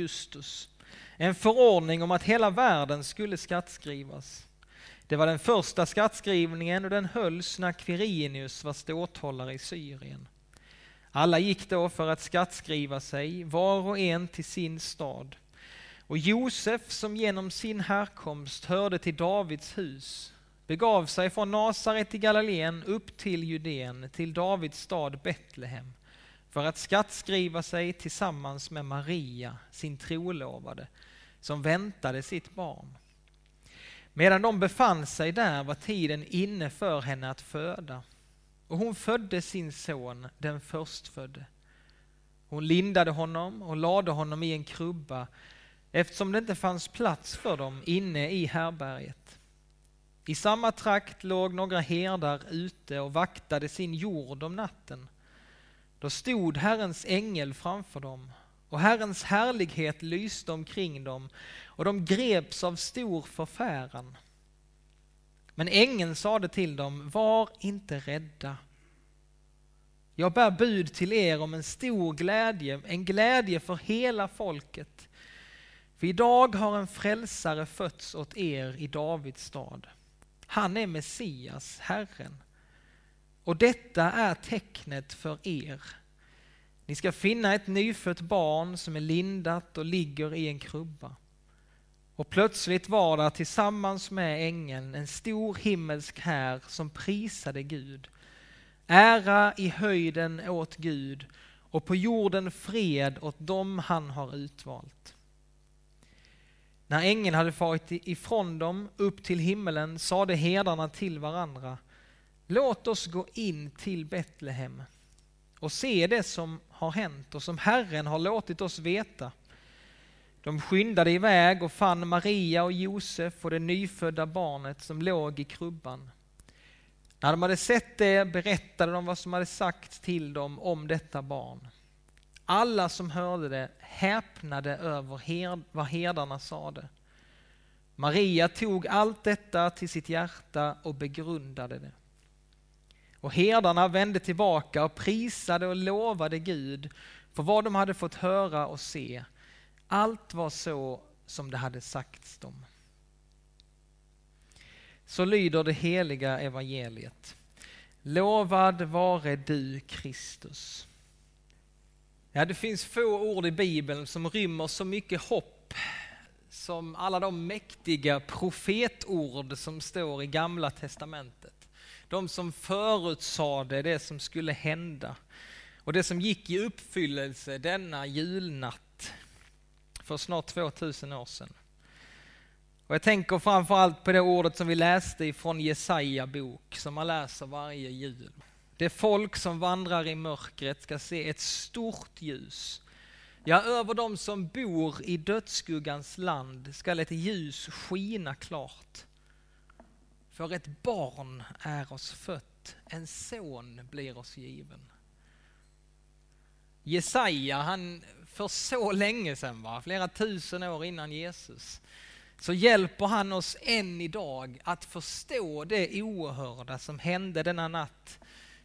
Augustus en förordning om att hela världen skulle skattskrivas. Det var den första skattskrivningen och den hölls när Quirinius var ståthållare i Syrien. Alla gick då för att skattskriva sig, var och en till sin stad. Och Josef, som genom sin härkomst hörde till Davids hus, begav sig från Nasaret i Galileen upp till Judeen, till Davids stad Betlehem, för att skattskriva sig tillsammans med Maria, sin trolovade, som väntade sitt barn. Medan de befann sig där var tiden inne för henne att föda, och hon födde sin son, den förstfödde. Hon lindade honom och lade honom i en krubba eftersom det inte fanns plats för dem inne i härberget. I samma trakt låg några herdar ute och vaktade sin jord om natten. Då stod Herrens ängel framför dem och Herrens härlighet lyste omkring dem och de greps av stor förfäran. Men ängeln sade till dem, var inte rädda. Jag bär bud till er om en stor glädje, en glädje för hela folket. För idag har en frälsare fötts åt er i Davids stad. Han är Messias, Herren. Och detta är tecknet för er. Ni ska finna ett nyfött barn som är lindat och ligger i en krubba. Och plötsligt var där tillsammans med ängeln en stor himmelsk här som prisade Gud. Ära i höjden åt Gud och på jorden fred åt dem han har utvalt. När ängeln hade farit ifrån dem upp till himmelen sade herdarna till varandra Låt oss gå in till Betlehem och se det som har hänt och som Herren har låtit oss veta. De skyndade iväg och fann Maria och Josef och det nyfödda barnet som låg i krubban. När de hade sett det berättade de vad som hade sagts till dem om detta barn. Alla som hörde det häpnade över vad herdarna sade. Maria tog allt detta till sitt hjärta och begrundade det. Och herdarna vände tillbaka och prisade och lovade Gud för vad de hade fått höra och se. Allt var så som det hade sagts dem. Så lyder det heliga evangeliet. Lovad vare du Kristus. Ja, det finns få ord i Bibeln som rymmer så mycket hopp som alla de mäktiga profetord som står i Gamla Testamentet. De som förutsade det som skulle hända och det som gick i uppfyllelse denna julnatt för snart 2000 år sedan. Och jag tänker framförallt på det ordet som vi läste ifrån Jesaja bok som man läser varje jul. Det folk som vandrar i mörkret ska se ett stort ljus. Ja, över dem som bor i dödsskuggans land skall ett ljus skina klart. För ett barn är oss fött, en son blir oss given. Jesaja, han för så länge sedan, va? flera tusen år innan Jesus, så hjälper han oss än idag att förstå det oerhörda som hände denna natt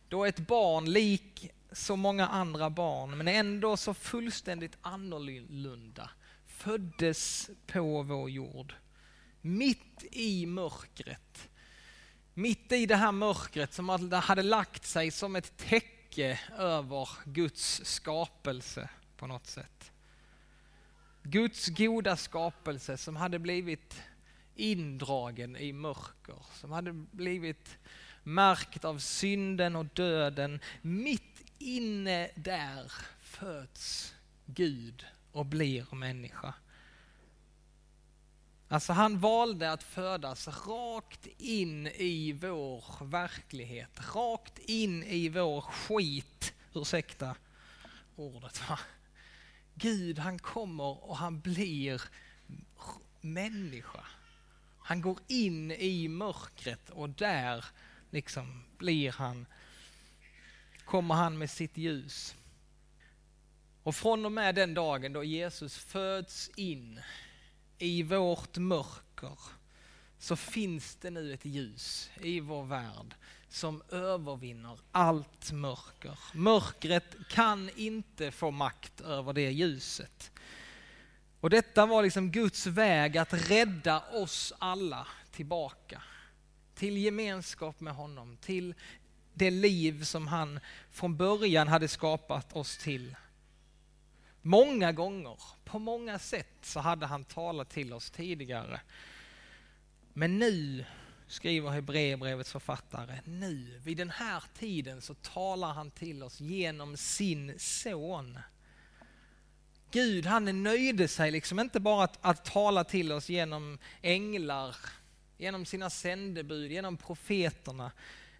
då ett barn, lik så många andra barn, men ändå så fullständigt annorlunda, föddes på vår jord. Mitt i mörkret. Mitt i det här mörkret som hade lagt sig som ett täcke över Guds skapelse på något sätt. Guds goda skapelse som hade blivit indragen i mörker, som hade blivit märkt av synden och döden. Mitt inne där föds Gud och blir människa. Alltså han valde att födas rakt in i vår verklighet, rakt in i vår skit, ursäkta ordet va. Gud han kommer och han blir människa. Han går in i mörkret och där liksom blir han, kommer han med sitt ljus. Och från och med den dagen då Jesus föds in i vårt mörker så finns det nu ett ljus i vår värld som övervinner allt mörker. Mörkret kan inte få makt över det ljuset. Och detta var liksom Guds väg att rädda oss alla tillbaka till gemenskap med honom, till det liv som han från början hade skapat oss till. Många gånger, på många sätt, så hade han talat till oss tidigare. Men nu, skriver Hebreerbrevets författare, nu, vid den här tiden så talar han till oss genom sin son. Gud han nöjde sig liksom inte bara att, att tala till oss genom änglar, genom sina sändebud, genom profeterna.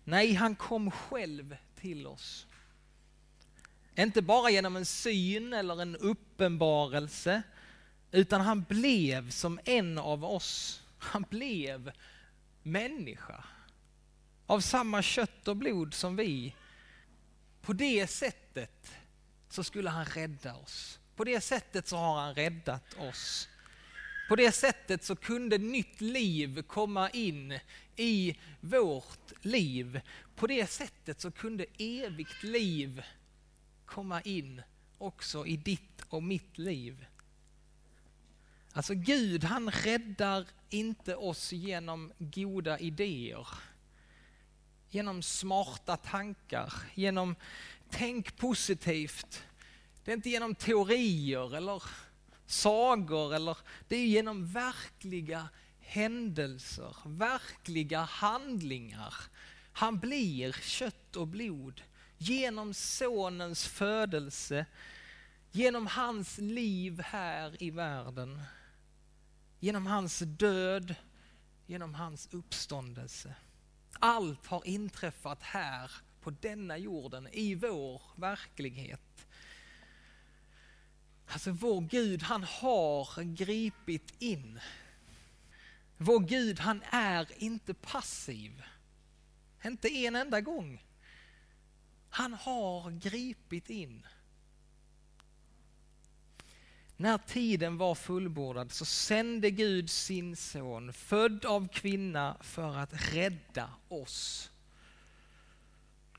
Nej, han kom själv till oss. Inte bara genom en syn eller en uppenbarelse, utan han blev som en av oss. Han blev människa. Av samma kött och blod som vi. På det sättet så skulle han rädda oss. På det sättet så har han räddat oss. På det sättet så kunde nytt liv komma in i vårt liv. På det sättet så kunde evigt liv komma in också i ditt och mitt liv. Alltså Gud han räddar inte oss genom goda idéer, genom smarta tankar, genom tänk positivt. Det är inte genom teorier eller sagor, eller det är genom verkliga händelser, verkliga handlingar. Han blir kött och blod genom sonens födelse, genom hans liv här i världen, genom hans död, genom hans uppståndelse. Allt har inträffat här på denna jorden, i vår verklighet. Alltså vår Gud, han har gripit in. Vår Gud, han är inte passiv. Inte en enda gång. Han har gripit in. När tiden var fullbordad så sände Gud sin son, född av kvinna, för att rädda oss.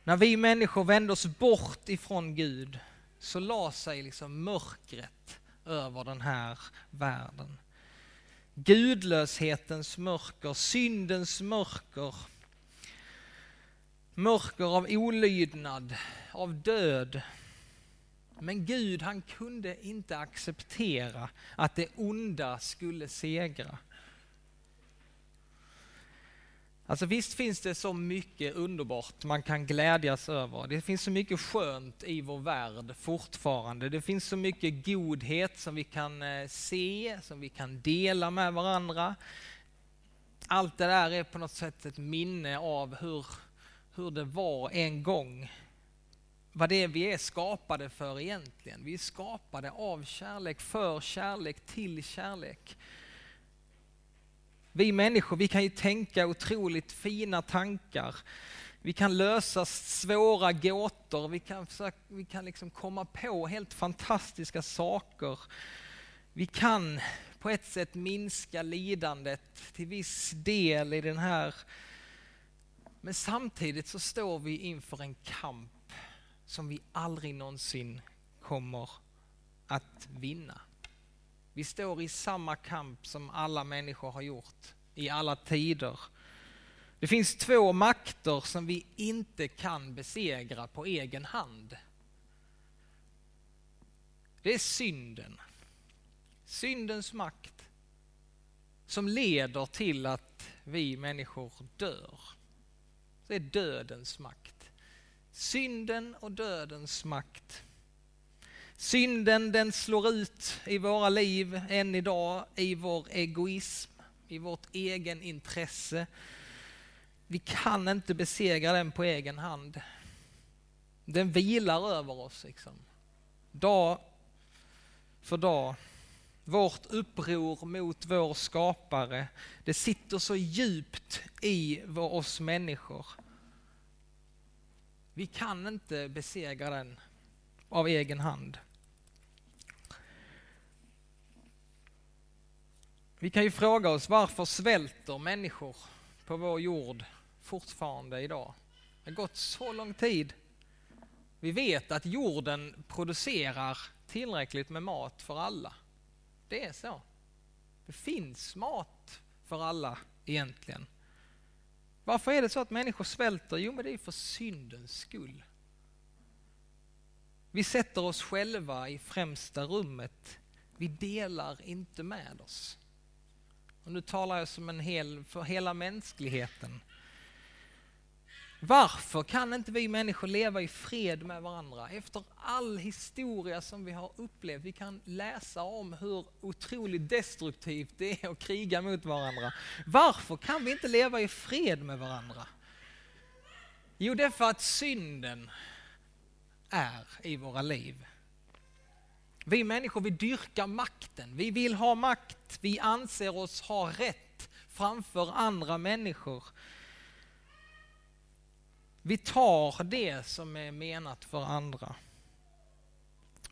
När vi människor vände oss bort ifrån Gud så la sig liksom mörkret över den här världen. Gudlöshetens mörker, syndens mörker, mörker av olydnad, av död. Men Gud han kunde inte acceptera att det onda skulle segra. Alltså visst finns det så mycket underbart man kan glädjas över. Det finns så mycket skönt i vår värld fortfarande. Det finns så mycket godhet som vi kan eh, se, som vi kan dela med varandra. Allt det där är på något sätt ett minne av hur, hur det var en gång. Vad det är vi är skapade för egentligen. Vi är skapade av kärlek, för kärlek, till kärlek. Vi människor, vi kan ju tänka otroligt fina tankar. Vi kan lösa svåra gåtor, vi kan, försöka, vi kan liksom komma på helt fantastiska saker. Vi kan på ett sätt minska lidandet till viss del i den här... Men samtidigt så står vi inför en kamp som vi aldrig någonsin kommer att vinna. Vi står i samma kamp som alla människor har gjort i alla tider. Det finns två makter som vi inte kan besegra på egen hand. Det är synden. Syndens makt som leder till att vi människor dör. Det är dödens makt. Synden och dödens makt. Synden den slår ut i våra liv än idag i vår egoism, i vårt egen intresse. Vi kan inte besegra den på egen hand. Den vilar över oss liksom. Dag för dag. Vårt uppror mot vår skapare, det sitter så djupt i oss människor. Vi kan inte besegra den av egen hand. Vi kan ju fråga oss varför svälter människor på vår jord fortfarande idag? Det har gått så lång tid. Vi vet att jorden producerar tillräckligt med mat för alla. Det är så. Det finns mat för alla egentligen. Varför är det så att människor svälter? Jo, men det är för syndens skull. Vi sätter oss själva i främsta rummet. Vi delar inte med oss. Och nu talar jag som en hel, för hela mänskligheten. Varför kan inte vi människor leva i fred med varandra efter all historia som vi har upplevt? Vi kan läsa om hur otroligt destruktivt det är att kriga mot varandra. Varför kan vi inte leva i fred med varandra? Jo, det är för att synden är i våra liv. Vi människor vi dyrkar makten, vi vill ha makt, vi anser oss ha rätt framför andra människor. Vi tar det som är menat för andra.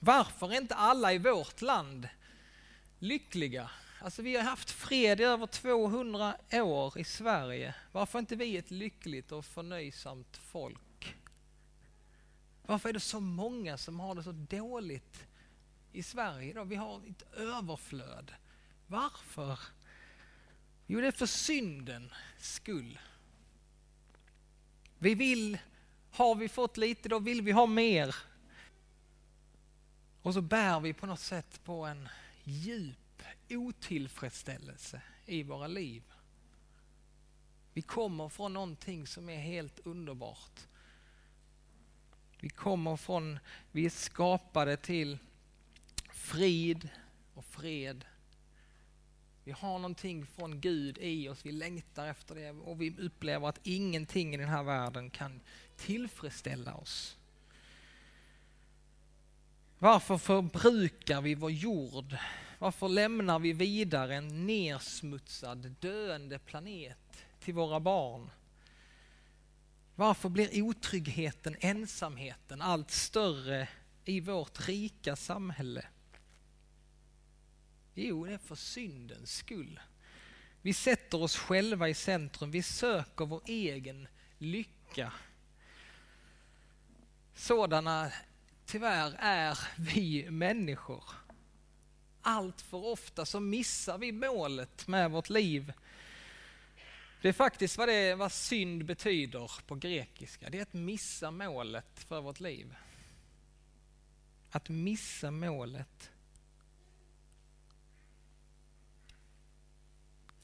Varför är inte alla i vårt land lyckliga? Alltså vi har haft fred i över 200 år i Sverige. Varför är inte vi ett lyckligt och förnöjsamt folk? Varför är det så många som har det så dåligt i Sverige idag? Vi har ett överflöd. Varför? Jo, det är för syndens skull. Vi vill, har vi fått lite, då vill vi ha mer. Och så bär vi på något sätt på en djup otillfredsställelse i våra liv. Vi kommer från någonting som är helt underbart. Vi kommer från, vi är skapade till frid och fred vi har någonting från Gud i oss, vi längtar efter det och vi upplever att ingenting i den här världen kan tillfredsställa oss. Varför förbrukar vi vår jord? Varför lämnar vi vidare en nersmutsad, döende planet till våra barn? Varför blir otryggheten, ensamheten allt större i vårt rika samhälle? Jo, det är för syndens skull. Vi sätter oss själva i centrum, vi söker vår egen lycka. Sådana, tyvärr, är vi människor. Allt för ofta så missar vi målet med vårt liv. Det är faktiskt vad, det, vad synd betyder på grekiska. Det är att missa målet för vårt liv. Att missa målet.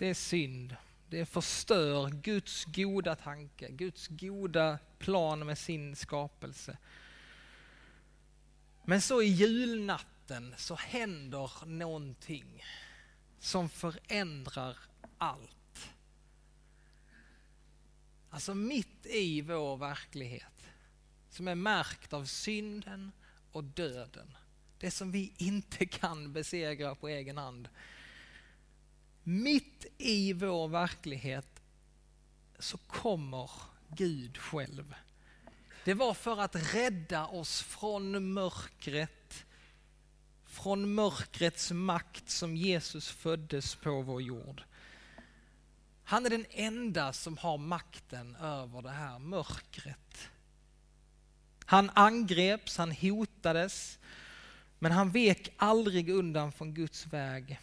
Det är synd. Det förstör Guds goda tanke, Guds goda plan med sin skapelse. Men så i julnatten så händer någonting som förändrar allt. Alltså mitt i vår verklighet som är märkt av synden och döden. Det som vi inte kan besegra på egen hand mitt i vår verklighet så kommer Gud själv. Det var för att rädda oss från mörkret, från mörkrets makt som Jesus föddes på vår jord. Han är den enda som har makten över det här mörkret. Han angreps, han hotades, men han vek aldrig undan från Guds väg.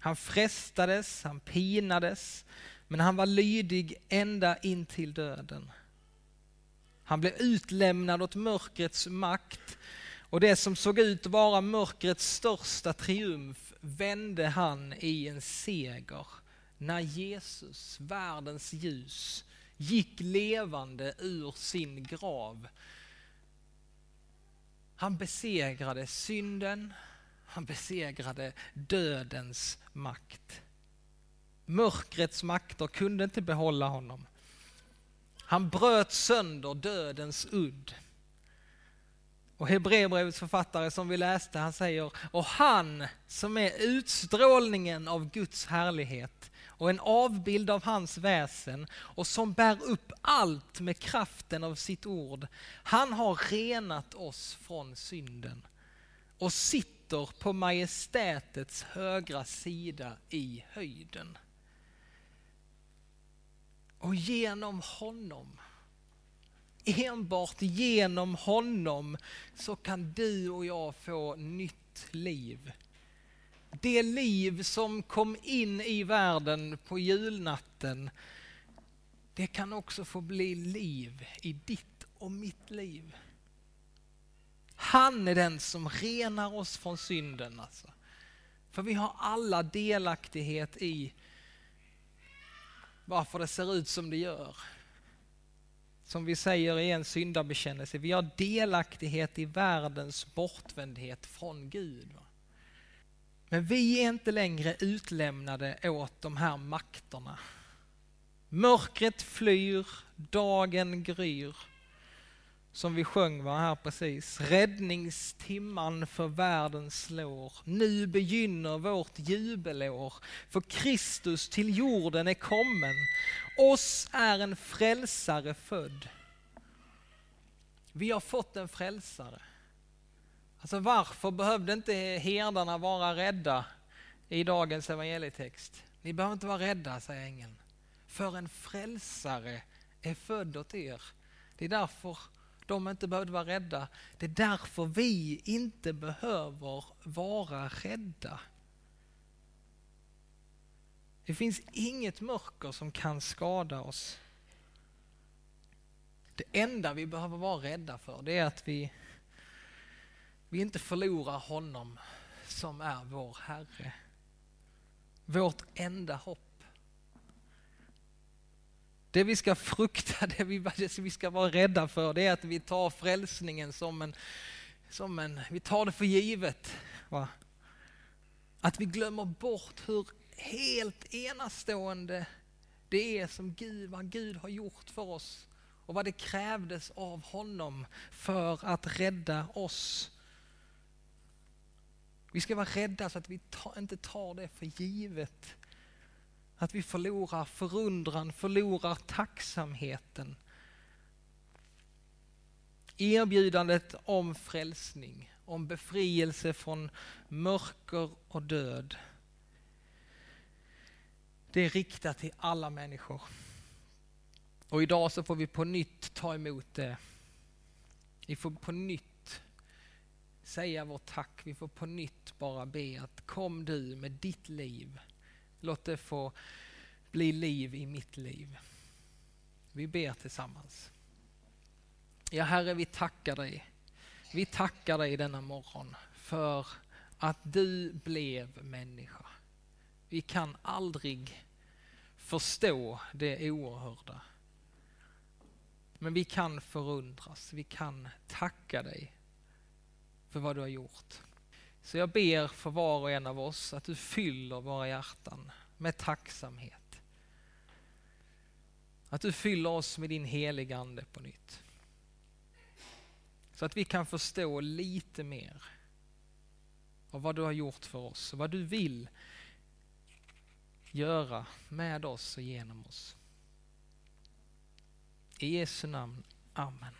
Han frestades, han pinades, men han var lydig ända in till döden. Han blev utlämnad åt mörkrets makt och det som såg ut att vara mörkrets största triumf vände han i en seger när Jesus, världens ljus, gick levande ur sin grav. Han besegrade synden, han besegrade dödens makt. Mörkrets makter kunde inte behålla honom. Han bröt sönder dödens udd. Och Hebreerbrevets författare som vi läste, han säger, och han som är utstrålningen av Guds härlighet och en avbild av hans väsen och som bär upp allt med kraften av sitt ord. Han har renat oss från synden och sitt sitter på majestätets högra sida i höjden. Och genom honom, enbart genom honom så kan du och jag få nytt liv. Det liv som kom in i världen på julnatten, det kan också få bli liv i ditt och mitt liv. Han är den som renar oss från synden. Alltså. För vi har alla delaktighet i varför det ser ut som det gör. Som vi säger i en syndabekännelse, vi har delaktighet i världens bortvändhet från Gud. Men vi är inte längre utlämnade åt de här makterna. Mörkret flyr, dagen gryr som vi sjöng var här precis. Räddningstimman för världen slår. Nu begynner vårt jubelår. För Kristus till jorden är kommen. Oss är en frälsare född. Vi har fått en frälsare. Alltså varför behövde inte herdarna vara rädda i dagens evangelietext? Ni behöver inte vara rädda, säger ängeln. För en frälsare är född åt er. Det är därför de inte behövde vara rädda. Det är därför vi inte behöver vara rädda. Det finns inget mörker som kan skada oss. Det enda vi behöver vara rädda för det är att vi, vi inte förlorar honom som är vår Herre. Vårt enda hopp. Det vi ska frukta, det vi, det vi ska vara rädda för, det är att vi tar frälsningen som en, som en vi tar det för givet. Va? Att vi glömmer bort hur helt enastående det är som Gud, vad Gud har gjort för oss och vad det krävdes av honom för att rädda oss. Vi ska vara rädda så att vi ta, inte tar det för givet. Att vi förlorar förundran, förlorar tacksamheten. Erbjudandet om frälsning, om befrielse från mörker och död. Det är riktat till alla människor. Och idag så får vi på nytt ta emot det. Vi får på nytt säga vårt tack. Vi får på nytt bara be att kom du med ditt liv Låt det få bli liv i mitt liv. Vi ber tillsammans. Ja, Herre, vi tackar dig. Vi tackar dig denna morgon för att du blev människa. Vi kan aldrig förstå det oerhörda. Men vi kan förundras, vi kan tacka dig för vad du har gjort. Så jag ber för var och en av oss att du fyller våra hjärtan med tacksamhet. Att du fyller oss med din heliga Ande på nytt. Så att vi kan förstå lite mer av vad du har gjort för oss och vad du vill göra med oss och genom oss. I Jesu namn. Amen.